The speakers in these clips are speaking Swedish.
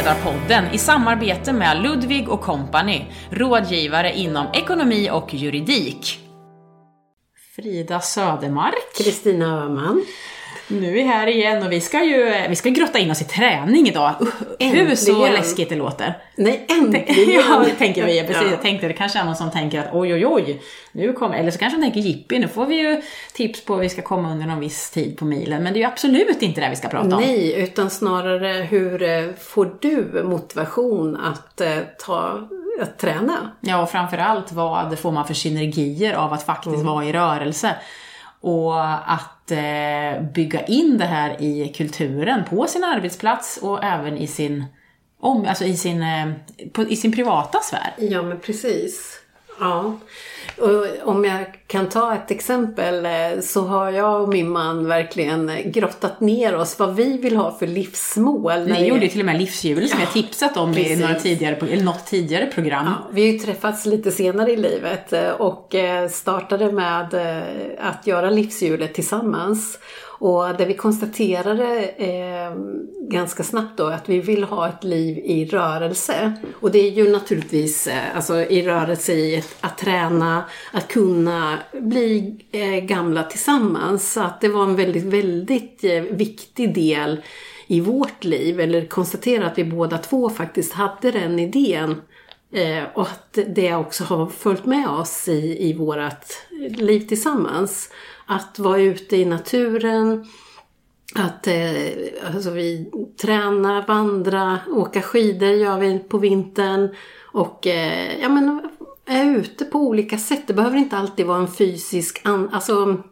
Självledarpodden i samarbete med Ludvig och Company, rådgivare inom ekonomi och juridik. Frida Södermark. Kristina Öhman. Nu är vi här igen och vi ska ju vi ska grotta in oss i träning idag. Uh, hur så läskigt det låter. Nej, äntligen! ja, det tänker vi. Precis. Ja. Jag tänkte det kanske är någon som tänker att oj, oj, oj. Nu kommer, eller så kanske de tänker jippi, nu får vi ju tips på att vi ska komma under någon viss tid på milen. Men det är ju absolut inte det vi ska prata om. Nej, utan snarare hur eh, får du motivation att eh, ta att träna. Ja, och framförallt vad får man för synergier av att faktiskt mm. vara i rörelse. Och att eh, bygga in det här i kulturen på sin arbetsplats och även i sin, om, alltså i sin, eh, på, i sin privata sfär. Ja, men precis. Ja. Och om jag kan ta ett exempel eh, så har jag och min man verkligen grottat ner oss vad vi vill ha för livsmål. Ni gjorde ju till och med livshjul som ja, jag tipsat om precis. i några tidigare, eller något tidigare program. Ja, vi har ju träffats lite senare i livet eh, och eh, startade med att göra livshjulet tillsammans. Och det vi konstaterade eh, ganska snabbt då att vi vill ha ett liv i rörelse. Och det är ju naturligtvis eh, alltså i rörelse i ett, att träna, att kunna bli eh, gamla tillsammans. Så att det var en väldigt, väldigt eh, viktig del i vårt liv, eller konstatera att vi båda två faktiskt hade den idén. Eh, och att det också har följt med oss i, i vårt liv tillsammans att vara ute i naturen, att eh, alltså vi tränar, vandra, åka skidor gör vi på vintern och eh, ja, men, är ute på olika sätt. Det behöver inte alltid vara en fysisk, an, alltså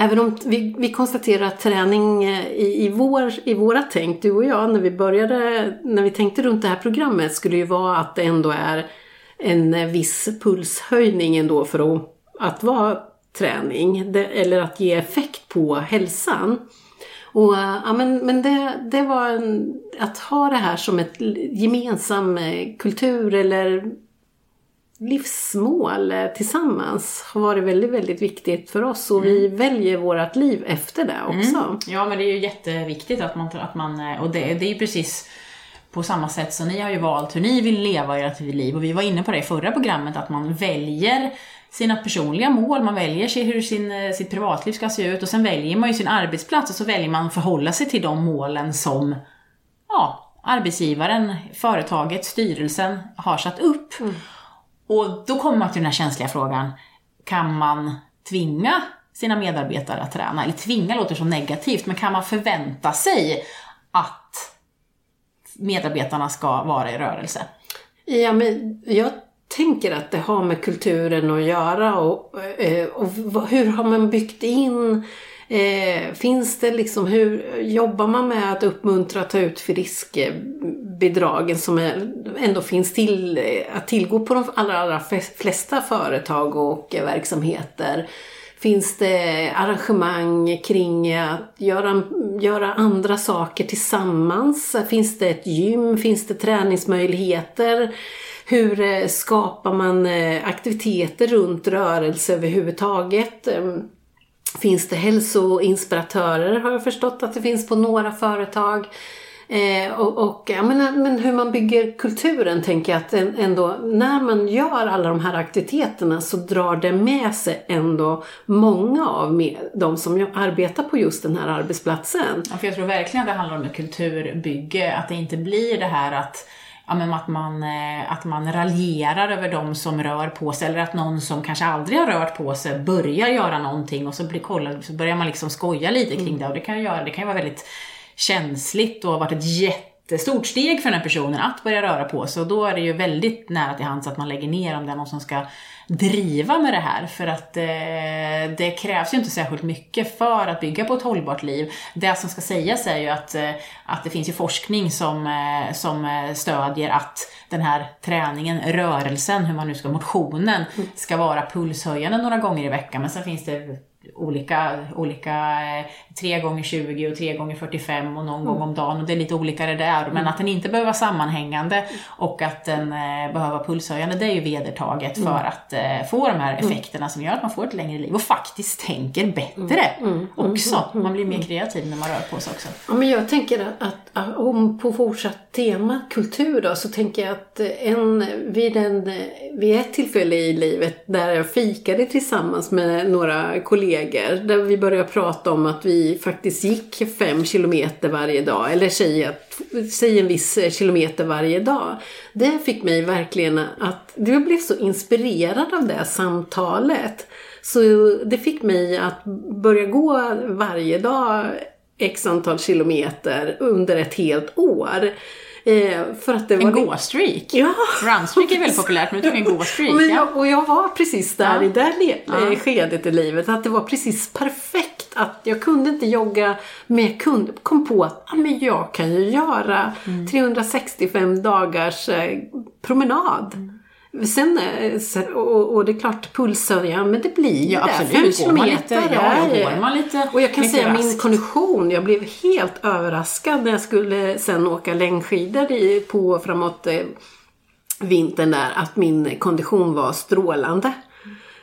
Även om vi, vi konstaterar att träning eh, i, i, vår, i våra tänk, du och jag, när vi började, när vi tänkte runt det här programmet skulle ju vara att det ändå är en eh, viss pulshöjning ändå för att, att vara träning eller att ge effekt på hälsan. Och, ja, men men det, det var en, att ha det här som ett gemensam eh, kultur eller livsmål eh, tillsammans har varit väldigt, väldigt viktigt för oss och mm. vi väljer vårt liv efter det också. Mm. Ja, men det är ju jätteviktigt att man, att man eh, och det, det är ju precis på samma sätt som ni har ju valt hur ni vill leva ert liv och vi var inne på det i förra programmet att man väljer sina personliga mål, man väljer sig hur sin, eh, sitt privatliv ska se ut och sen väljer man ju sin arbetsplats och så väljer man att förhålla sig till de målen som ja, arbetsgivaren, företaget, styrelsen har satt upp. Mm. Och då kommer man till den här känsliga frågan, kan man tvinga sina medarbetare att träna? Eller tvinga låter så negativt, men kan man förvänta sig att medarbetarna ska vara i rörelse? Ja, men jag tänker att det har med kulturen att göra och, eh, och hur har man byggt in Eh, finns det liksom, hur jobbar man med att uppmuntra att ta ut friskbidragen som är, ändå finns till, att tillgå på de allra, allra flesta företag och eh, verksamheter? Finns det arrangemang kring att göra, göra andra saker tillsammans? Finns det ett gym? Finns det träningsmöjligheter? Hur eh, skapar man eh, aktiviteter runt rörelse överhuvudtaget? Ehm, finns det hälsoinspiratörer har jag förstått att det finns på några företag. Eh, och, och ja, men, men, hur man bygger kulturen tänker jag att ändå när man gör alla de här aktiviteterna så drar det med sig ändå många av med, de som arbetar på just den här arbetsplatsen. Ja, för jag tror verkligen att det handlar om ett kulturbygge, att det inte blir det här att ja, men att, man, eh, att man raljerar över de som rör på sig eller att någon som kanske aldrig har rört på sig börjar göra någonting och så, blir, kolla, så börjar man liksom skoja lite kring mm. det och det kan ju, göra, det kan ju vara väldigt känsligt och ha varit ett jättestort steg för den här personen att börja röra på sig och då är det ju väldigt nära till hands att man lägger ner om det är någon som ska driva med det här för att eh, det krävs ju inte särskilt mycket för att bygga på ett hållbart liv. Det som ska sägas är ju att, eh, att det finns ju forskning som, eh, som eh, stödjer att den här träningen, rörelsen, hur man nu ska, motionen, mm. ska vara pulshöjande några gånger i veckan. Men sen finns det olika, olika eh, 3 gånger 20 och 3 gånger 45 och någon gång om dagen. Och det är lite olika det där. Men att den inte behöver vara sammanhängande och att den eh, behöver vara pulshöjande, det är ju vedertaget för att eh, få de här effekterna som gör att man får ett längre liv och faktiskt tänker bättre också. Man blir mer kreativ när man rör på sig också. Ja, men jag tänker att, att om på fortsatt tema kultur då, så tänker jag att en, vid, en, vid ett tillfälle i livet där jag fikade tillsammans med några kollegor, där vi började prata om att vi faktiskt gick fem kilometer varje dag, eller säg, att, säg en viss kilometer varje dag. Det fick mig verkligen att, jag blev så inspirerad av det samtalet. Så det fick mig att börja gå varje dag x antal kilometer under ett helt år. Eh, för att det En var gåstreak. Ja. Runstreak är väldigt populärt, men du tog en gåstreak. Men Ja. och jag var precis där Ja. i det Ja. eh, skedet i livet. Att det var precis perfekt. Att jag kunde inte jogga, men jag kunde, kom på att ah, men jag kan ju göra Mm. 365 dagars eh, promenad. Sen, eh, och, och det är klart pulshöjaren, men det blir Ja, det. absolut. Fem kilometer lite, ja, går man lite- Och jag kan säga min raskt. kondition, jag blev helt överraskad när jag skulle sen åka längdskidor i, på framåt eh, vintern där att min kondition var strålande.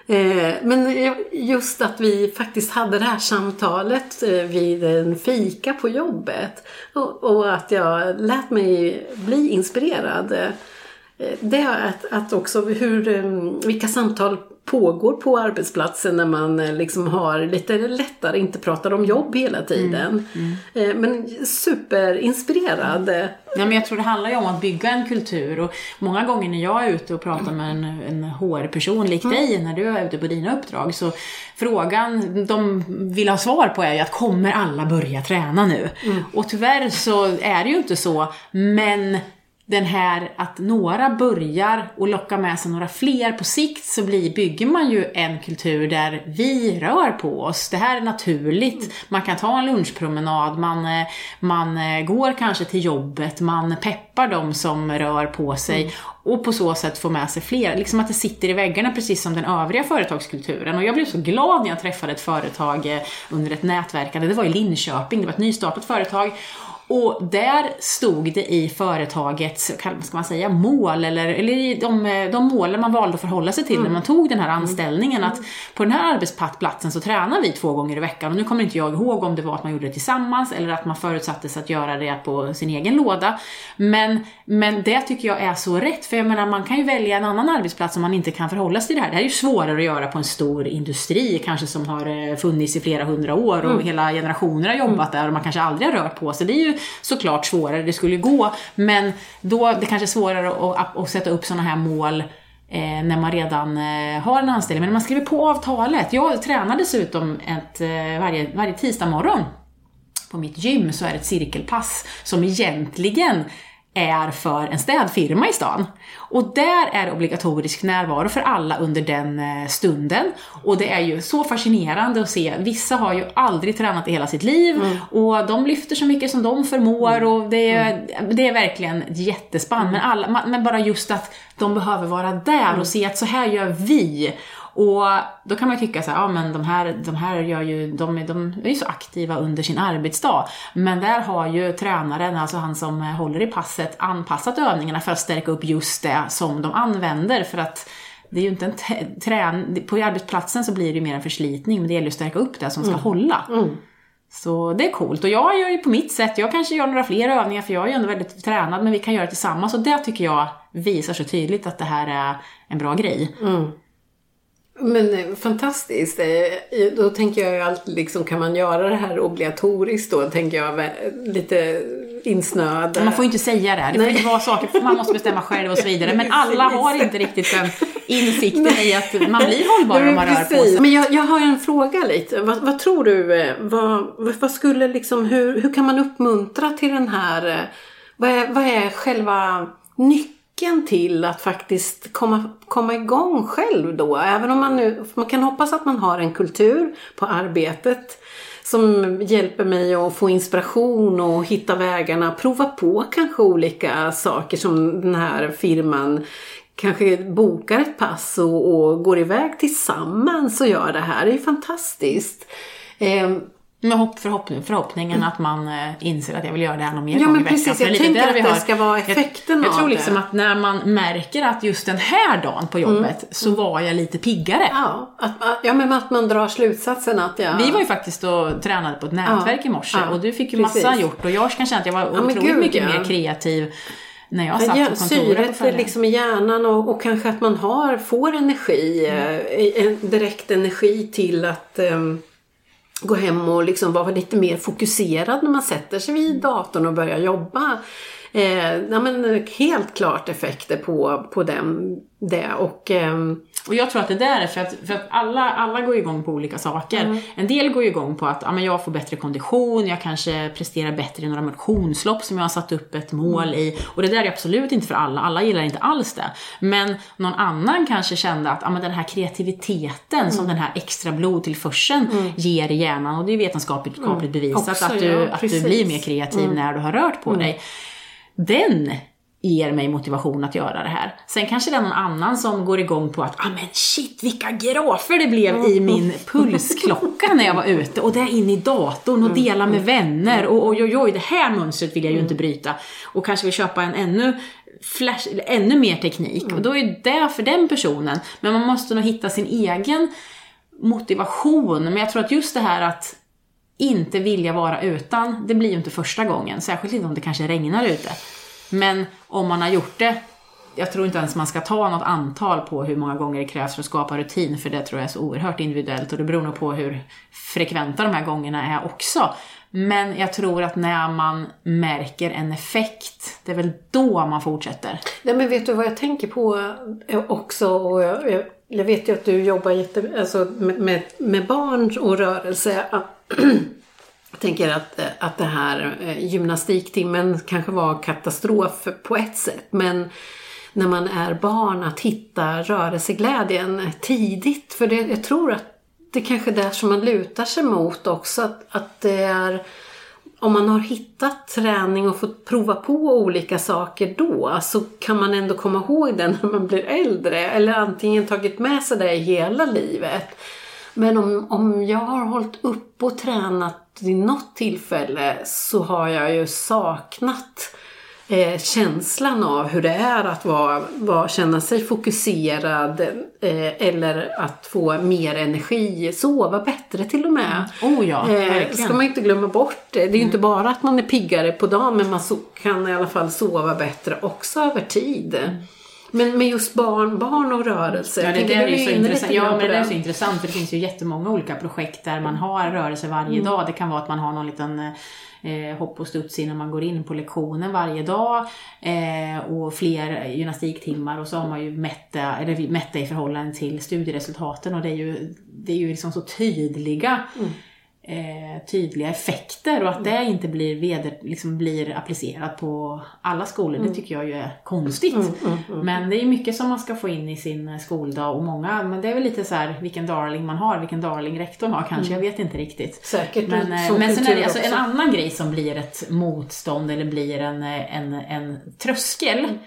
Eh, Men just att vi faktiskt hade det här samtalet eh, vid en fika på jobbet och, och att jag lät mig bli inspirerad. Eh, Det är att, att också hur, eh, vilka samtal pågår på arbetsplatsen när man eh, liksom har lite lättare, inte pratar om jobb hela tiden. Eh, Men superinspirerad. Ja, men jag tror det handlar ju om att bygga en kultur och många gånger när jag är ute och pratar med en, en HR-person lik dig, när du är ute på dina uppdrag, så frågan de vill ha svar på är ju att kommer alla börja träna nu? Och tyvärr så är det ju inte så, men den här att några börjar och lockar med sig några fler på sikt så blir, bygger man ju en kultur där vi rör på oss. Det här är naturligt. Man kan ta en lunchpromenad, man, eh, man eh, går kanske till jobbet, man peppar de som rör på sig och på så sätt får med sig fler. Liksom att det sitter i väggarna precis som den övriga företagskulturen. Och jag blev så glad när jag träffade ett företag eh, under ett nätverkande. Det var i Linköping, det var ett nystartat företag. Och där stod det i företagets, kan- ska man säga, mål, eller, eller de, de målen man valde att förhålla sig till när man tog den här anställningen, att på den här arbetsplatsen så tränar vi två gånger i veckan. Och nu kommer inte jag ihåg om det var att man gjorde det tillsammans eller att man förutsattes att göra det på sin egen låda. Men, men det tycker jag är så rätt, för jag menar man kan ju välja en annan arbetsplats om man inte kan förhålla sig till det här. Det här är ju svårare att göra på en stor industri, kanske som har eh, funnits i flera hundra år och hela generationer har jobbat där och man kanske aldrig har rört på sig. Det är ju såklart svårare, det skulle gå, men då det kanske är svårare att, att sätta upp sådana här mål eh, när man redan eh, har en anställning. Men när man skriver på avtalet. Jag tränar dessutom ett, eh, varje, varje tisdag morgon på mitt gym så är det ett cirkelpass som egentligen är för en städfirma i stan. Och där är det obligatorisk närvaro för alla under den eh, stunden. Och det är ju så fascinerande att se. Vissa har ju aldrig tränat i hela sitt liv och de lyfter så mycket som de förmår och det är, det är verkligen jättespann. Men, alla, men bara just att de behöver vara där och se att så här gör vi. Och då kan man ju tycka så här, ja men de här, de här gör ju, de, är- de är ju så aktiva under sin arbetsdag. Men där har ju tränaren, alltså han som håller i passet, anpassat övningarna för att stärka upp just det som de använder. För att det är ju inte en trän... På arbetsplatsen så blir det ju mer en förslitning, men det gäller ju att stärka upp det som ska hålla. Så det är coolt. Och jag gör ju på mitt sätt, jag kanske gör några fler övningar för jag är ju ändå väldigt tränad, men vi kan göra det tillsammans. Och det tycker jag visar så tydligt att det här är en bra grej. Men eh, fantastiskt. Eh, Då tänker jag ju alltid liksom, kan man göra det här obligatoriskt då? Tänker jag lite insnöad. Man får ju inte säga det. Det får inte vara saker, man måste bestämma själv och så vidare. Men alla har inte riktigt den insikten i att man blir hållbar om man rör på sig. Men jag, jag har en fråga lite. Vad, vad tror du? eh, Vad, vad skulle liksom, hur, hur kan man uppmuntra till den här... Vad är, vad är själva nyckeln till att faktiskt komma, komma igång själv då? Även om man nu... Man kan hoppas att man har en kultur på arbetet som hjälper mig att få inspiration och hitta vägarna. Prova på kanske olika saker som den här firman kanske bokar ett pass och, och går iväg tillsammans och gör det här. Det är ju fantastiskt. Ehm, med hopp, förhoppning, förhoppningen att man eh, inser att jag vill göra det här någon mer Ja gång i men veckan. precis, jag tänker att det har- ska vara jag, effekten jag tror av liksom det. att när man märker att just den här dagen på jobbet så var jag lite piggare. Ja, att, ja, men att man drar slutsatsen att jag... Vi var ju faktiskt och tränade på ett nätverk Ja, i morse ja, och du fick ju precis. massa gjort och jag kan känna att jag var men otroligt gud, mycket ja. mer kreativ när jag satt Ja, på kontoret syret liksom i hjärnan och, och kanske att man har, får energi, eh, en direkt energi till att ehm, gå hem och liksom vara lite mer fokuserad när man sätter sig vid datorn och börjar jobba. Eh, ja, men helt klart effekter på, på den, det och ehm, Och jag tror att det där är för att, för att alla, alla går igång på olika saker. Mm. En del går igång på att ja, men jag får bättre kondition, jag kanske presterar bättre i några motionslopp som jag har satt upp ett mål i. Och det där är absolut inte för alla, alla gillar inte alls det. Men någon annan kanske kände att ja, men den här kreativiteten Mm. som den här extra blodtillförseln ger i hjärnan, och det är vetenskapligt vetenskapligt bevisat Mm. Också, att, du, ja, att du. Mm. blir mer kreativ när du har rört på dig. Den ger mig motivation att göra det här. Sen kanske det är någon annan som går igång på att ah, men shit vilka grafer det blev i min pulsklocka när jag var ute och där in i datorn och dela med vänner och oj oj oj det här mönstret vill jag ju inte bryta. Och kanske vill köpa en ännu flash, eller ännu mer teknik och då är det för den personen. Men man måste nog hitta sin egen motivation. Men jag tror att just det här att inte vilja vara utan, det blir ju inte första gången. Särskilt inte om det kanske regnar ute. Men om man har gjort det, jag tror inte ens man ska ta något antal på hur många gånger det krävs för att skapa rutin, för det tror jag är så oerhört individuellt och det beror nog på hur frekventa de här gångerna är också. Men jag tror att när man märker en effekt, det är väl då man fortsätter. Nej men vet du vad jag tänker på också och jag, jag, jag vet ju att du jobbar jätte, alltså med, med, med barn och rörelse. Jag tänker att, eh, att det här eh, gymnastiktimmen kanske var katastrof på ett sätt men när man är barn att hitta rörelseglädjen tidigt. För det, jag tror att det kanske är där som man lutar sig mot också. Att, att det är om man har hittat träning och fått prova på olika saker då så kan man ändå komma ihåg det när man blir äldre eller antingen tagit med sig det i hela livet. Men om, om jag har hållit upp och tränat vid något tillfälle så har jag ju saknat eh, känslan av hur det är att vara, vara, känna sig fokuserad eh, eller att få mer energi, sova bättre till och med. Oh ja, Eh, ska man inte glömma bort det. Det är ju inte bara att man är piggare på dagen men man so- kan i alla fall sova bättre också över tid. Men med just barn, barn och rörelse. Ja, det där är ju så intressant. Ja, men det där är så intressant för det finns ju jättemånga olika projekt där man har rörelse varje Mm. dag. Det kan vara att man har någon liten eh, hopp och studs innan man går in på lektionen varje dag eh, och fler gymnastiktimmar och så har man ju mätt eller mätt i förhållande till studieresultaten och det är ju, det är ju liksom så tydliga Mm. Eh, tydliga effekter och att det inte blir, veder, liksom blir applicerat på alla skolor, Mm. det tycker jag ju är konstigt. Men det är mycket som man ska få in i sin skoldag och många, men det är väl lite så här vilken darling man har, vilken darling rektorn har kanske, jag vet inte riktigt. Säkert Men, eh, men sen är det alltså en annan grej som blir ett motstånd eller blir en, eh, en, en tröskel Mm.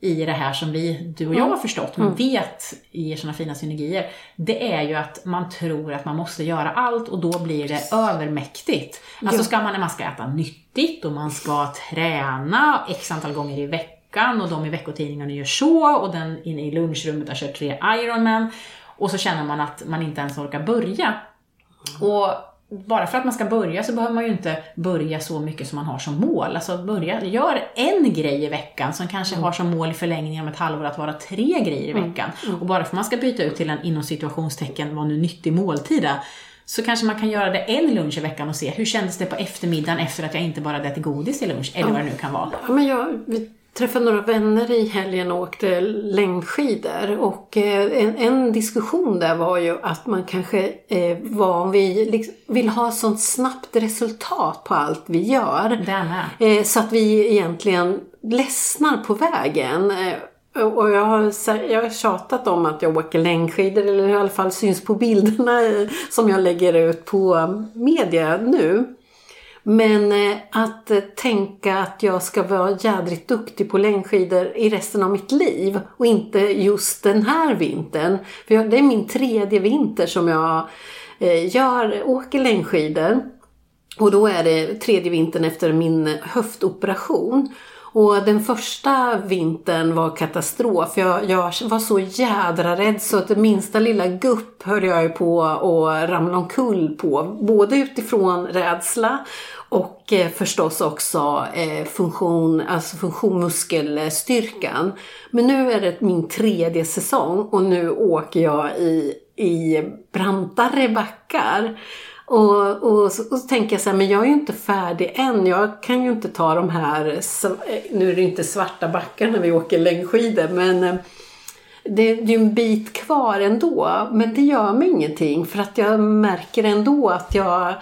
I det här som vi, du och jag har förstått, men vet ger sådana fina synergier. Det är ju att man tror att man måste göra allt och då blir det övermäktigt. Alltså ska man, man ska äta nyttigt och man ska träna x antal gånger i veckan och de i veckotidningarna gör så och den inne i lunchrummet har kört tre Ironman och så känner man att man inte ens orkar börja. Och bara för att man ska börja så behöver man ju inte börja så mycket som man har som mål. Alltså börja, gör en grej i veckan som kanske har som mål i förlängningen om ett halvår att vara tre grejer i veckan. Och bara för att man ska byta ut till en inom situationstecken vad nu nyttig måltid är, så kanske man kan göra det en lunch i veckan och se hur kändes det på eftermiddagen efter att jag inte bara ätit godis till lunch, eller vad det nu kan vara. Ja, men jag, vi träffade några vänner i helgen och åkte längdskidor. Och eh, en, en diskussion där var ju att man kanske eh, var om vi liksom vill ha sånt snabbt resultat på allt vi gör. Eh, så att vi egentligen ledsnar på vägen. Eh, och jag har, jag har tjatat om att jag åker längdskidor, eller i alla fall syns på bilderna eh, som jag lägger ut på media nu. Men eh, att eh, tänka att jag ska vara jädrigt duktig på längdskidor i resten av mitt liv och inte just den här vintern. För det är min tredje vinter som jag eh, gör, åker längdskidor. Och då är det tredje vintern efter min höftoperation. Och den första vintern var katastrof. Jag, jag var så jädra rädd så att det minsta lilla gupp höll jag ju på att ramla omkull på. Både utifrån rädsla och eh, förstås också eh, funktion, alltså funktion, muskelstyrkan. Men nu är det min tredje säsong och nu åker jag i, i brantare backar. Och, och, och, så, tänker jag så här, men jag är ju inte färdig än. Jag kan ju inte ta de här, eh, nu är det inte svarta backar när vi åker längdskidor, men eh, det, det är en bit kvar ändå. Men det gör mig ingenting för att jag märker ändå att jag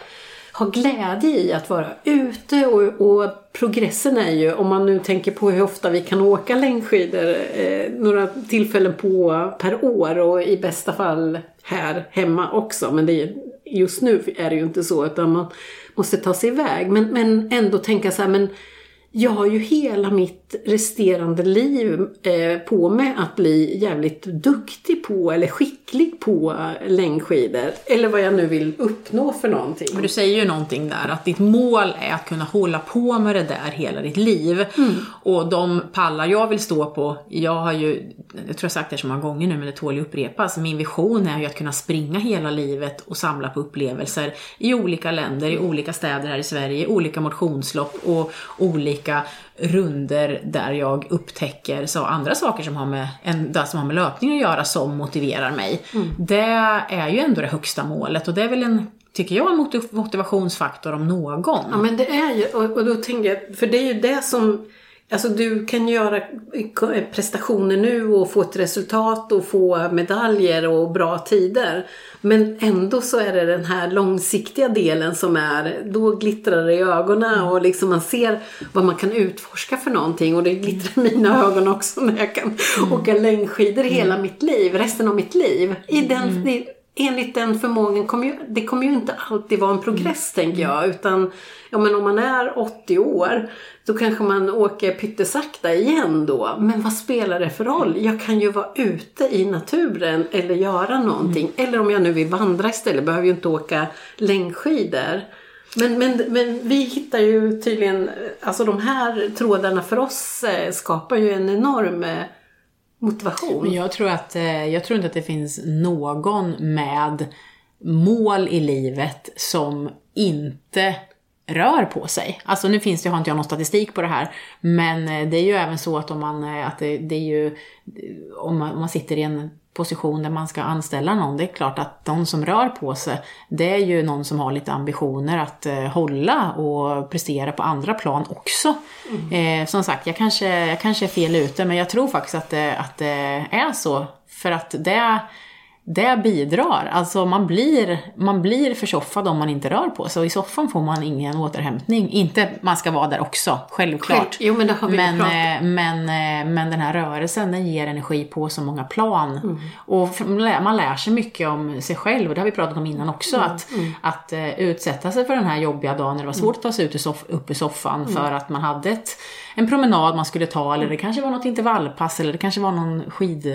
har glädje i att vara ute och, och, progressen är ju, om man nu tänker på hur ofta vi kan åka längdskidor, eh, några tillfällen på per år och i bästa fall här hemma också. Men det är, just nu är det ju inte så utan man måste ta sig iväg. Men, men ändå tänka så här, men jag har ju hela mitt resterande liv eh, på mig att bli jävligt duktig på eller skicklig på längdskidor. Eller vad jag nu vill uppnå för någonting. Men du säger ju någonting där, att ditt mål är att kunna hålla på med det där hela ditt liv. Mm. Och de pallar jag vill stå på, jag har ju, jag tror jag sagt det så många gånger nu men det tål ju upprepas, min vision är ju att kunna springa hela livet och samla på upplevelser i olika länder, i olika städer här i Sverige, olika motionslopp och olika runder där jag upptäcker så andra saker som har, med, som har med löpning att göra som motiverar mig. Mm. Det är ju ändå det högsta målet och det är väl en tycker jag, en motivationsfaktor om någon. Ja men det är ju, och, och då tänker jag, för det är ju det som Alltså du kan göra prestationer nu och få ett resultat och få medaljer och bra tider. Men ändå så är det den här långsiktiga delen som är, då glittrar det i ögonen och liksom man ser vad man kan utforska för någonting och det glittrar i mina ögon också när jag kan mm. åka längdskidor hela mm. mitt liv, resten av mitt liv. I den, mm enligt den förmågan kommer ju, det kommer ju inte alltid vara en progress mm. tänker jag. Utan ja, men om man är 80 år då kanske man åker pyttesakta igen då. Men vad spelar det för roll? Jag kan ju vara ute i naturen eller göra någonting. Mm. Eller om jag nu vill vandra istället, behöver ju inte åka längdskidor. Men, men, men vi hittar ju tydligen, alltså de här trådarna för oss eh, skapar ju en enorm eh, motivation. Men jag tror, att, eh, jag tror inte att det finns någon med mål i livet som inte rör på sig. Alltså nu finns det, har inte jag någon statistik på det här, men eh, det är ju även så att om man, eh, att det, det är ju, om man, om man sitter i en position där man ska anställa någon, det är klart att de som rör på sig, det är ju någon som har lite ambitioner att eh, hålla och prestera på andra plan också. Mm. Eh, som sagt, jag kanske, jag kanske är fel ute, men jag tror faktiskt att det, att det är så. För att det det bidrar. Alltså man blir, man blir försoffad om man inte rör på sig och i soffan får man ingen återhämtning. Inte man ska vara där också, självklart. Jo, men, det har vi men, eh, men, eh, men den här rörelsen den ger energi på så många plan. Mm. Och man lär sig mycket om sig själv och det har vi pratat om innan också. Mm. Att, mm. att uh, utsätta sig för den här jobbiga dagen när det var svårt att ta sig ut upp i soffan mm. för att man hade ett en promenad man skulle ta eller det kanske var något intervallpass eller det kanske var någon skid,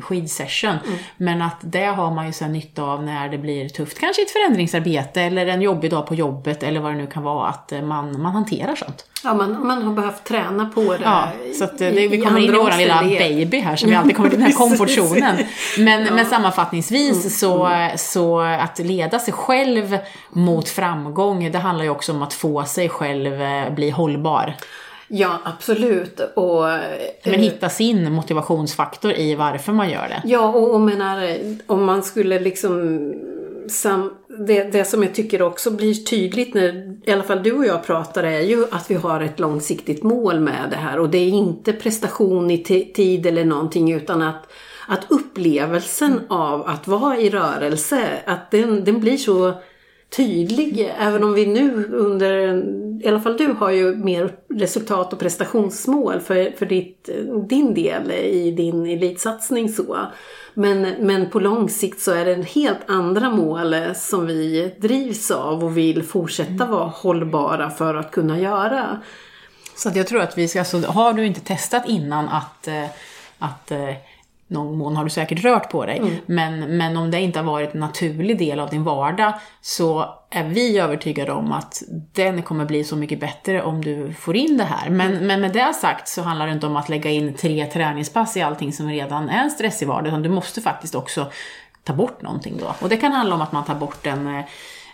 skidsession. Mm. Men att det har man ju sen nytta av när det blir tufft. Kanske ett förändringsarbete eller en jobbig dag på jobbet eller vad det nu kan vara. Att man, man hanterar sånt. Ja, man, man har behövt träna på det. Ja, så att det, vi kommer in i vår lilla baby här som vi alltid kommer till den här komfortzonen. Men, ja. men sammanfattningsvis mm. så, så att leda sig själv mot framgång, det handlar ju också om att få sig själv eh, bli hållbar. Ja, absolut. Och, Men eh, hitta sin motivationsfaktor i varför man gör det. Ja, och, och menar, om man skulle liksom sam, det, det som jag tycker också blir tydligt när i alla fall du och jag pratar är ju att vi har ett långsiktigt mål med det här och det är inte prestation i tid eller någonting utan att, att upplevelsen av att vara i rörelse, att den, den blir så tydlig. Även om vi nu under, i alla fall du har ju mer resultat och prestationsmål för, för ditt, din del i din elitsatsning så. Men, men på lång sikt så är det helt andra mål som vi drivs av och vill fortsätta vara hållbara för att kunna göra. Så att jag tror att vi ska, alltså, har du inte testat innan att, eh, att eh, någon mån har du säkert rört på dig. Mm. Men, men om det inte har varit en naturlig del av din vardag så är vi övertygade om att den kommer bli så mycket bättre om du får in det här. Men, mm. men med det sagt så handlar det inte om att lägga in tre träningspass i allting som redan är en stressig vardag, utan du måste faktiskt också ta bort någonting då. Och det kan handla om att man tar bort en eh,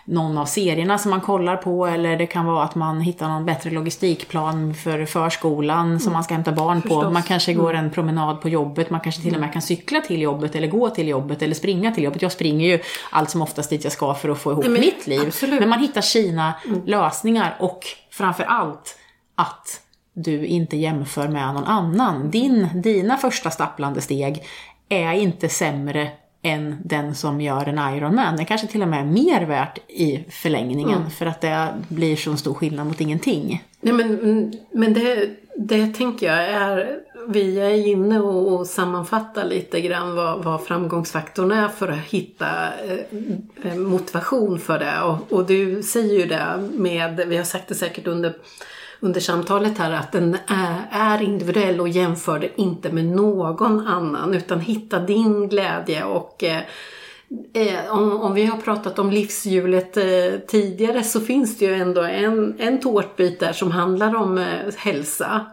någon av serierna som man kollar på eller det kan vara att man hittar någon bättre logistikplan för förskolan mm. som man ska hämta barn Förstås. på. Man kanske går mm. en promenad på jobbet, man kanske till och med kan cykla till jobbet eller gå till jobbet eller springa till jobbet. Jag springer ju allt som oftast dit jag ska för att få ihop Nej, mitt liv. Absolut. Men man hittar sina mm. lösningar och framför allt att du inte jämför med någon annan. Din, dina första stapplande steg är inte sämre än den som gör en Ironman. Det kanske till och med är mer värt i förlängningen mm. för att det blir så stor skillnad mot ingenting. Nej men, men det, det tänker jag är, vi är inne och, och sammanfattar lite grann vad, vad framgångsfaktorn är för att hitta eh, motivation för det. Och, och du säger ju det med, vi har sagt det säkert under under samtalet här att den är, individuell och jämför den inte med någon annan utan hitta din glädje och eh, eh, om, om, vi har pratat om livshjulet eh, tidigare så finns det ju ändå en, en tårtbit där som handlar om eh, hälsa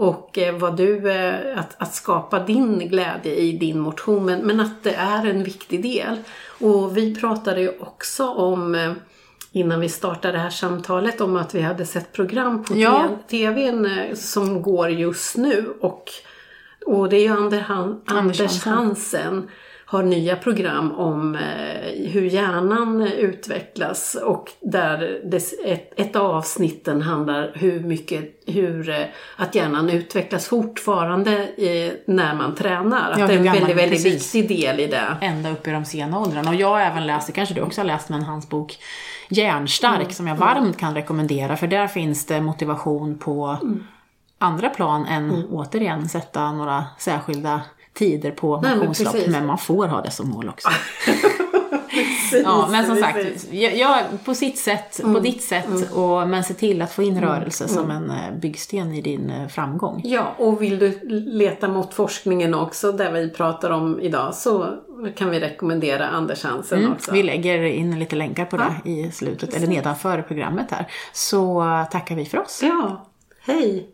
och eh, vad du, eh, att, att skapa din glädje i din motion men, men att det är en viktig del. Och vi pratade ju också om eh, innan vi startade det här samtalet om att vi hade sett program på ja. tvn eh, som går just nu. Och, och det är ju Ander Han, Anders Hansen har nya program om eh, hur hjärnan utvecklas och där ett, ett av avsnitten handlar hur mycket, hur, eh, att hjärnan utvecklas fortfarande när man tränar. Att ja, det är en väldigt, väldigt viktig del i det. Ända upp i de sena åldrarna. Och jag har även läst, det kanske du också har läst, men hans bok Järnstark mm. som jag varmt kan rekommendera för där finns det motivation på mm. andra plan än mm. återigen sätta några särskilda tider på motionslopp. Men, men, man får ha det som mål också. precis, ja, men som sagt, jag, på sitt sätt, mm. på ditt sätt, mm. och, men se till att få in mm. rörelse mm. som en eh, byggsten i din eh, framgång. Ja, och vill du leta mot forskningen också, där vi pratar om idag, så kan vi rekommendera Anders Hansen mm. också. Vi lägger in lite länkar på ja. det i slutet, eller nedanför programmet här. Så tackar vi för oss. Ja, hej!